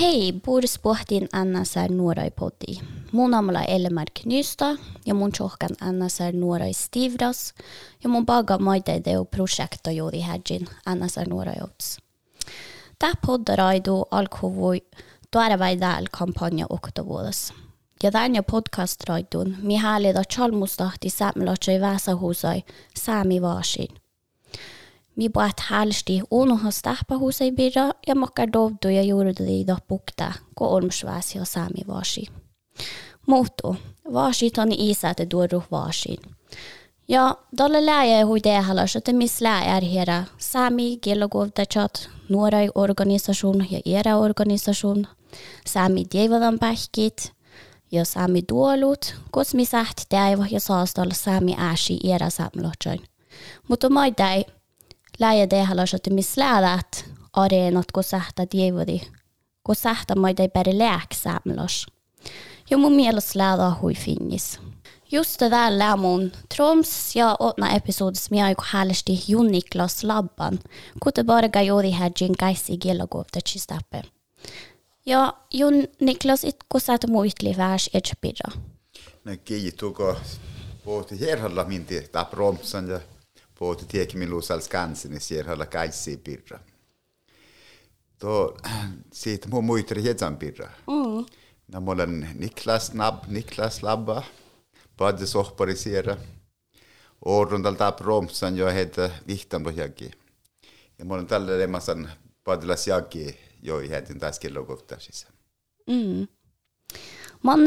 Hei, burs pohtin annasar nuorai poti. Mun amala Elmar Knysta ja mun tjohkan annasar nuorai Stivras ja mun baga maiteide och projekta juuri härgin annasar nuorai ots. Tää poddarai du alkuvui tuorevaida al kampanja oktovuodessa. Ja tänne podcast-raidun, mihin liittyy Chalmustahti Sämlotsi Väsähuusai Säämi Vaasiin – بعت حالشتي ونو هستحبه هو سي بيرا يا مكر دوبدو يا يورد دي دا بوكتا كو أرمشواسي وسامي واشي Motto Varsitt han i isätet duoruh varsin. Ja, dalle läje hur det hallar så att miss läjer hera sami gelogovdachat några i organisation ja era organisation sami djevadan pähkit ja sami duolut kus mi säht det var jag sa stall sami äsi era samlotjoin. Mutta mai dai läjä tehalas, että miss läjät areenat, ko sähtä dievadi, ko sähtä mai dei bäri läk samlos. Ja mun mielestä läjä hui finnis. Just det där. Troms ja åtna episodes mi aiko häälesti Jon Niklas Labban, kute bara gajodi hädjin gaisi gielagovta chistappe. Ja Jon Niklas itko saata muistli värs etspirra. Ne kiituko pohti hierhalla minti tap romsan ja pohti tiekimi luusal skansinis hierhalla kaisi pirra. To siitä muu muitri hietsan pirra. Mm. No, mulla Niklas Nab, Niklas Labba, Padde sohparisera. Oorun tältä romsan jo heitä vihtamlohjaki. Ja mulla on tällä lemasan padlas jaki jo heitin taas kellokohtaisissa. Mm. Man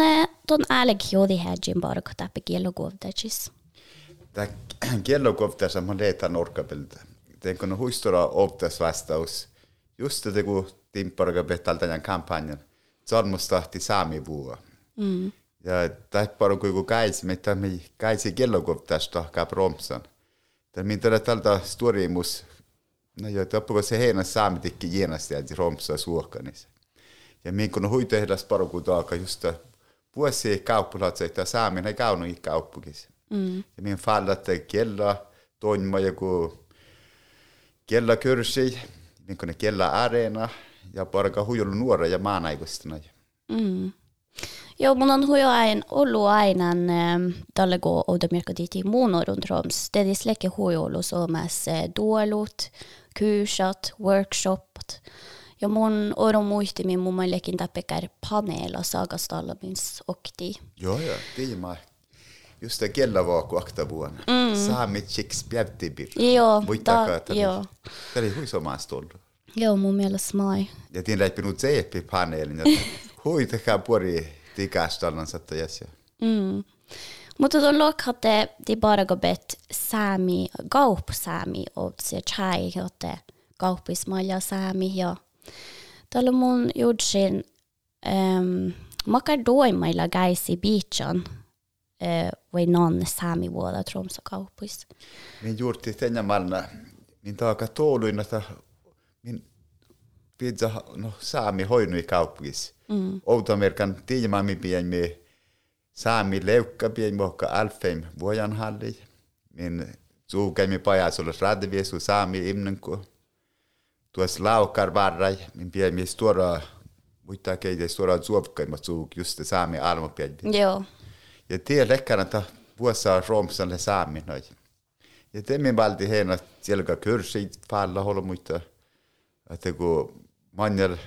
ton ääleg jodi hädjin bara katappe kiellogovdachis. Tämä kohtaa mä leitän orkapilta. Tein huistura oltas vastaus. Just te kun timparka petal tämän kampanjan. Sormus tahti saami vuo. Mm. Ja tämä paro kuin käis, mitä me käisi kellokohtaista ka promsan. Tämä minä tältä storimus No joo, tappuko se heinä saami tikki jienasti ja romsa suokanis. Ja min kun hui tehdas paruku taaka just puhuessa kauppulat, että saami ei kaunut kauppukissa. Mm. Min fallat kella toinma joku kella kyrsi, min kun kella areena ja parka huijulu nuora ja maanaikustana. Mm. Joo, mun on hujo aina ollut aina tälle kun oudomirka diiti muun runt Roms. Det är släcke huijolu suomessa duolut, kursat, workshopat. Ja mun oron muistimi mun mielekin tapekar paneela saagastalla minns okti. Joo, joo, tiima. Just det kella var ku akta vuonna. Mm. Saamit chiks pjävtibir. Joo, Muittakaa, ta, joo. Tämä oli huisomaasta ollut. Joo, mun mielestä mai. Ja tiin läipinut seeppi paneelin. Hui tehdä puori tikastallan satta jäsiä. Mm. Mutta tuon lokhatte di bara go bet sami, gaup sami och se chai jotte malja sami ja. Tällä mun makar doimailla gaisi beachan vai non sami vuoda tromsa gaupis. Min juurti tänä malna, min taaka touluina, että min pizza no saami hoinui kauppis. Mm. Outamerkan tiimami pieni saami leukka pieni mohka alfeim vuojan halli. Min suu käimi pajas olla radviesu saami imnenku. Tuos laukar varrai, min pieni stora muita keitä stora zuovkaima suu just saami almo pieni. Joo. Ja tie lekkana ta vuossa romsalle saami noi. Ja temmin valti heina selkä kyrsit falla holo muita. Että kun manjal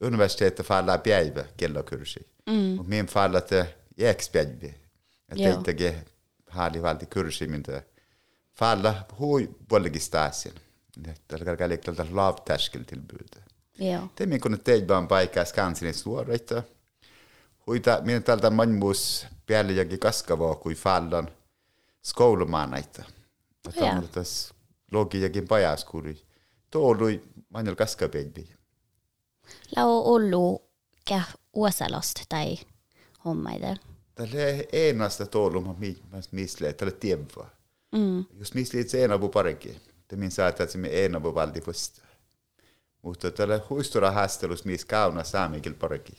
universiteetti falla päivä kellokurssi. Mm. Mutta min falla te jäkspäivä. Että teitäkin haali valti kurssi mintä falla hui pollegistaasien. Tällä kalkalla tältä lavtäskel tillbud. Joo. Min kunde tehdä vaan paikkaa skansin suoraita. uitaa, minä täältä manmus peälläkin kaskavaa, kui fallan skoulumaan näitä. Tämä yeah. on tässä logiakin pajas, kun tuo oli manjal kaskapelli. Lau ollu käh uosalast tai hommaidel. Tälle enasta tuoluma, misle, tälle tiemvaa. Mm. Jos misle itse enapu parinkin. Te min saat, että me enapu valdi posta. Mutta tälle huistura hastelus, mis kauna saamikil parinkin.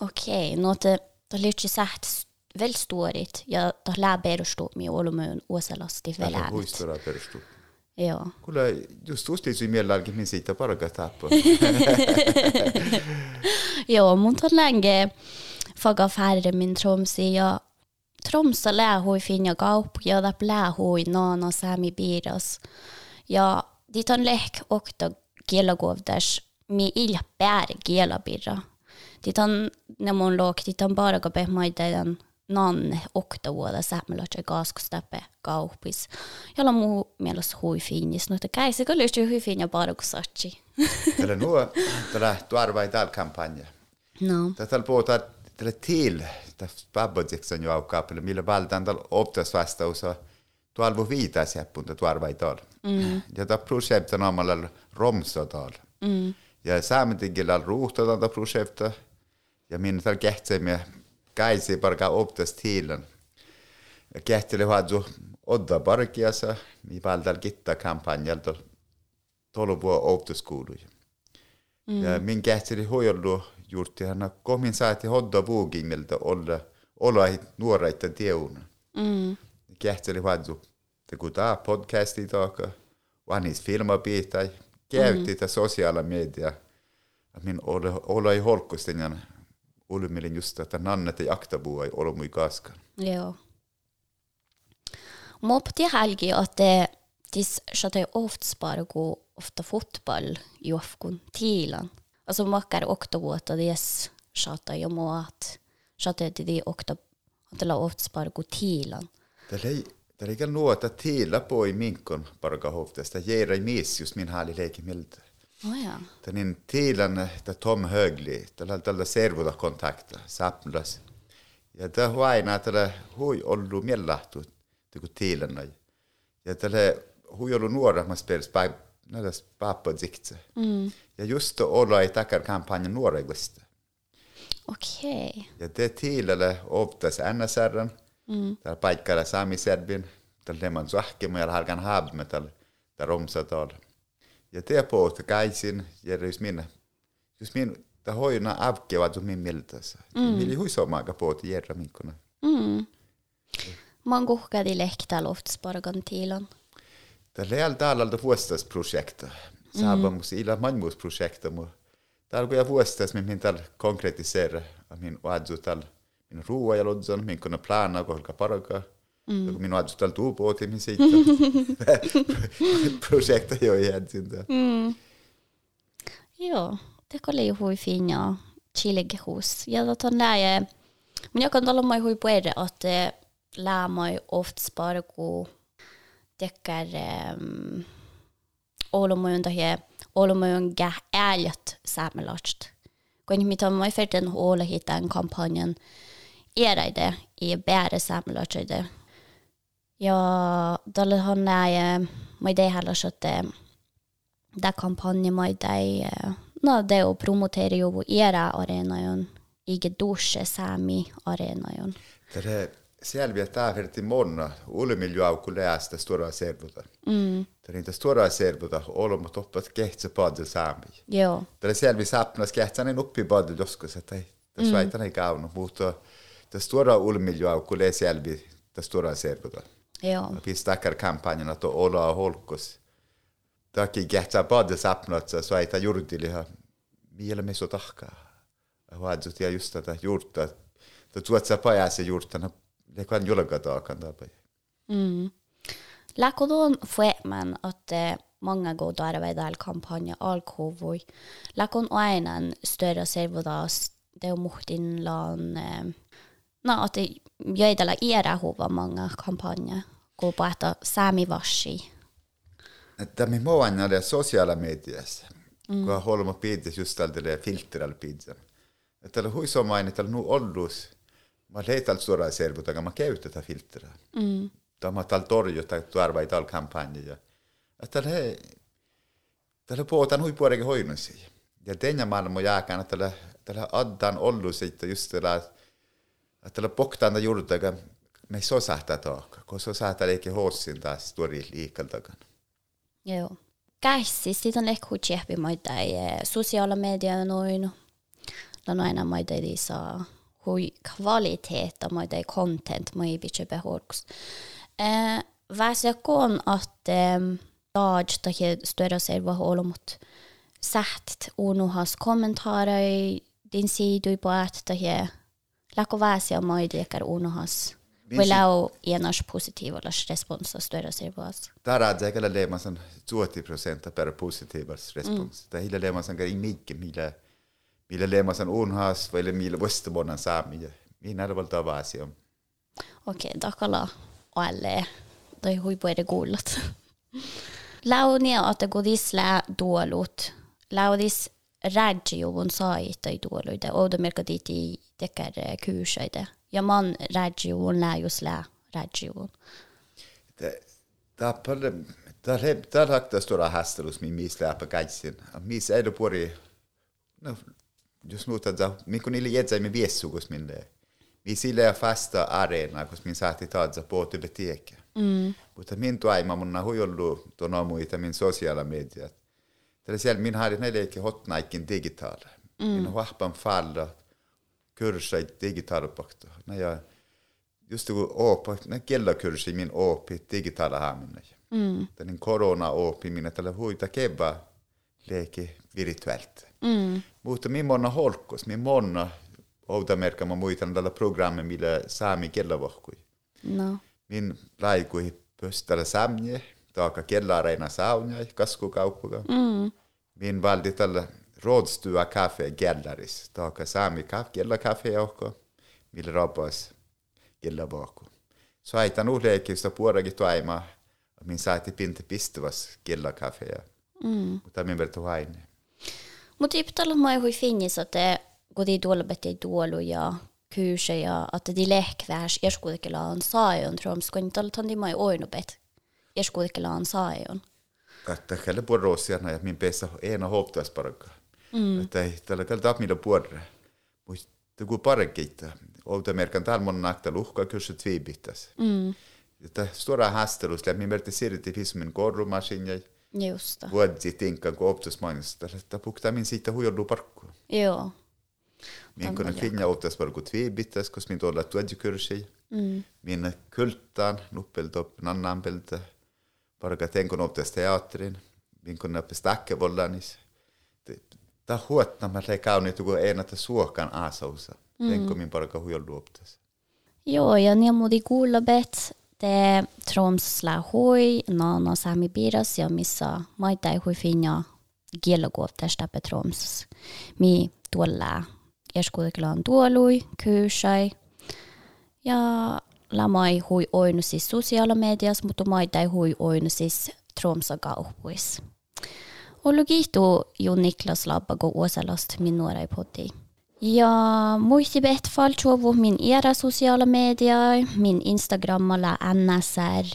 Okei, okay, no te, te lyhtsi sähtis vel stuorit ja te lää perustu mi olumyyn uoselasti velään. Puistoraa perustu. Joo. Kyllä just ustiisi mielelläkin min siitä parka tappo. Joo, mun on länge faga färre min tromsi ja Tromsö lähui finja kauppoja, där lähui nana sami piiras. Ja dit on lehk okta kielakovdas mi ilpär kielapirra. Kielabirra. Dit on när mun låg dit on bara gå be mai den nan okta vuoda sämmelötsä kaskustappe kaupis. Jolla muu mielessä hui finis, no te käisi kyllä just hui finja bara kun satsi. Tällä nuo, tällä tuarva i tal kampanja. No. Tällä puhutaan tällä til, tällä pabbodjekson jo aukaapille, millä valtaan tällä optas vastaus on tuolvu viitas jäppunta tuarva tal. Mm. Ja tämä projekti on omalla romsotal. Mm. Ja saamentingillä ruuhtotaan tämä projekti. Ja minä tällä kehtsemme käisi parka optas tiilen. Ja kehteli huadzu odda parkiassa, mi valtal kitta kampanjalta tolu vuo optaskuuluja. Mm. Ja min kehteli huijollu juurti hän komin saati hodda vuugimilta olla olla nuoreita tieuna. Mm. Kehteli huadzu te kun tämä podcasti taaka, vanis filmapiitai, käytti mm. sosiaala media. Min olla olla i holkusten ja ulmilin just että nannet ei aktabua ei ole mui kaskan. Joo. Det helgi at det dis skjøtte ofte spare gå ofte fotball i ofkon tilan. Altså makkar okta våta des skjøtte jo må at skjøtte til de okta det la ofte spare gå tilan. Det ei Det ligger nog att tila på i minkon porukahov tästä Jerry Mies just min haali leikimiltä. Oh, ja. Tänin tiilan, että Tom Högli, tällä tällä servuta kontakta, saplas. Ja det är tällä hui ollut mielähtu, kun tiilan. Ja tällä hui ollut nuora, mä spelis näillä pappa zikse. Mm. Ja just då olla i takar kampanjen nuora Okej. Okay. Ja det tiilalla oftas NSR-en. Mm. täällä paikkalla Sami Serbin, täällä lemman suahkema ja halkan haabme täällä täällä romsatal. Ja det på att käisin, ja just minä, just minä, det hoina avkevat just min miltässä. Mm. Mili huisomaga på att järra minkona. Mm. Man kuhkadi lehtä loftspargan tilan. Är allt alla vuostas projekta. Saba mus ila manmus projekta mu. Täällä kun jag vuostas min tal konkretisera min oadzu tal min minun ruoajalodsan, minä kunde plana kolka parka. Mm. Minun hade ställt upp åt min sida. Projektet mm. jag egentligen. Mm. Joo, teko oli huifin ja chillegehus. Ja tota näin, eh, men jag kan tala mig hur på det att eh, lär mig ofta spara gå täcker um, olomojen takia olomojen gä äljät saamelaista. Kun mitä mä ferten huolehitän kampanjan, eräide i bäre samlartröjde. Ja, då hon är med det här så att det kampanjen med dig eh, no det och promotera ju era arena ju ige dusche sami arena ju. Det är selviättää verti monna ulmiljuaukuleasta stora servuta. Mm. Tämä niitä stora servuta olemme toppat kehtsä padel saami. Joo. Tämä selvi sapnas kehtsä niin oppi padel joskus, että ei, tässä mm. ei tänne kaunut, mutta det stora auku lää selvi, det stora servuta. Joo. Pistakar kampanjan, että olla holkus. Taki kehtsä padel sapnat, så väitän jurdiliha, miele me så tahkaa. Vaadzut ja just tätä juurta, että tuot sä pajassa juurtana, det kan julka taakan tapai. Mm. Läkodon fueman att eh, många går där arbetar kampanja alkovoi. Läkon aina större servodas det är muhtin lan eh, no det jäidellä era huva många kampanja på att sami vashi. Että me muuan näille sosiaala mediassa, mm. kun holmo piitis just tälle filteralla piitsan. Että tällä huisomainen, tällä nu ollus, mä leital suoraan servuta, aga ma käytetään filtera. Mm. Tämä tal torju, tai tuarva i tal kampanja. Että tällä tällä puhutaan huipuoreke hoinusi. Ja tenja maailma jääkään, että tällä, tällä addan ollus, että just tällä, että tällä poktaan juurtaga, me ei so sähtää taakka, kun so sähtää eikä hoossin taas tuori liikaltakaan. Joo. Käsi, siitä on ehkä hutsiehpi maita sosiaala media noin. No aina maita ei saa hui kvalitet maita content mai bitche behorks. Eh, Väsä kon att eh, Dodge takia störa serva olomut säht unuhas kommentaaroi din siidui poat takia lako väsiä lakovasi amoi diekar unohas. Velau ienos positivolas responsos tuerosirvoas. Tara zekala lemasan 20% per positivas respons. Mm. Ta hila lemasan kari mikke millä millä lemasan unhas vai millä vastabonan saami. Minä arvon tavasi on. Okei, okay, takala alle. Toi huipu eri kuullut. Launia otta kudis lää duolut. Laudis rädjiuvun saitai duoluita. Oudomerkaditi Tekär kuusaita. Ja man rädjiuvun läjus lä rädjiuvun. Tämä haktaa stora hastelus min mis läpä käitsin. Mis ei puori, no, jos muuta, min kun niille jätsä min viessukus minne. Mi sille fasta areena, kun min saati på biblioteket. Mm. Mutta min tuaima mun huijollu tuon aamuita min sosiaalimediat. Tällä siellä min hade näille eikä hotnaikin digitaala. Mm. Min vahpan falla kursai digitaalipakta. Ja just kun oopa, ne kellakurssi min oopi digitaala haaminna. Mm. Tämän korona oopi minä tällä huita keba leiki virtuellt. Mm. Mutta min monna holkos, min monna oudamerkka mä muistan tällä programmi, millä saami kellavahkui. No. Min laikui pöställä samje, taaka kellareina saunjai kaskukauppuga. Mm. Min valdi tällä rådstua kaffe kellaris, taaka saami kaffe, kellakaffe johko, millä rapas kellavahku. Så aitan uhleikista puorakin tuaimaa, min saati pinti pistäväs kellakaffe. Mm. Mutta min vertu haine. Mutta iptalla mä hui finnis, että kun de tuolbet ei tuolu ja kyysä ja että de lehkvärs erskuudikelaan saajon, tror jag, inte alla tandi mai oinubet erskuudikelaan saajon. Että kelle puolroosiana ja min pesa ena hooptas parakka. mm. ta talle tal tahab mille puolre muist ta kui pargita olda merkantalmonna aktal uhka küsit viibitas mm. ta suure haastelus läbi mertiseeriti viismine korrumasinjai Just. Vuodzi tinka kun optus mainista, että pukta min siitä huijollu parkku. Joo. Min kun kvinna optas parkku tvibitas, kos min tuolla tuodjukyrsi. Mm. Min kultaan, nuppeltop, nannanpeltä. Parka tenkon optas teatrin. Min kun näppis täkkevollanis. Ta huotna mä lei kauniit, kun ei näitä suokan asausa. Mm. Tenko min bara ka huijollu optas. Joo, ja ne modi kuulla bet te Troms slä hui, no no sami biras ja missa maita ei hui finja kielogov tästä Troms. Mi tuolla Eskuudeklaan tuolui, kyysai. Ja lamai hui oinu siis sosiaalimedias, mutta maita ei hui oinu siis Tromsa kaupuis. Ologito jo Niklas Labago Åsalast Minora i poddi. Ja muistibet falchovu min era sociala media, min Instagramalla NSR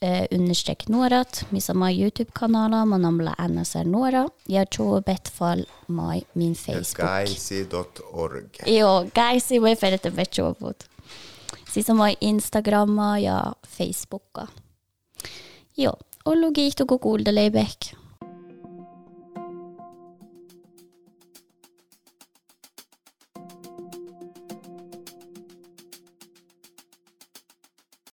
eh, understreck Norat, min sama YouTube-kanala, min namla NSR Nora, ja tjoe betfall mai min Facebook. Geisi.org. Jo, geisi voi fedet bet tjoovut. Siis on mai Instagramma ja Facebookka. Jo, ollu kiihtu kun kuuldele ei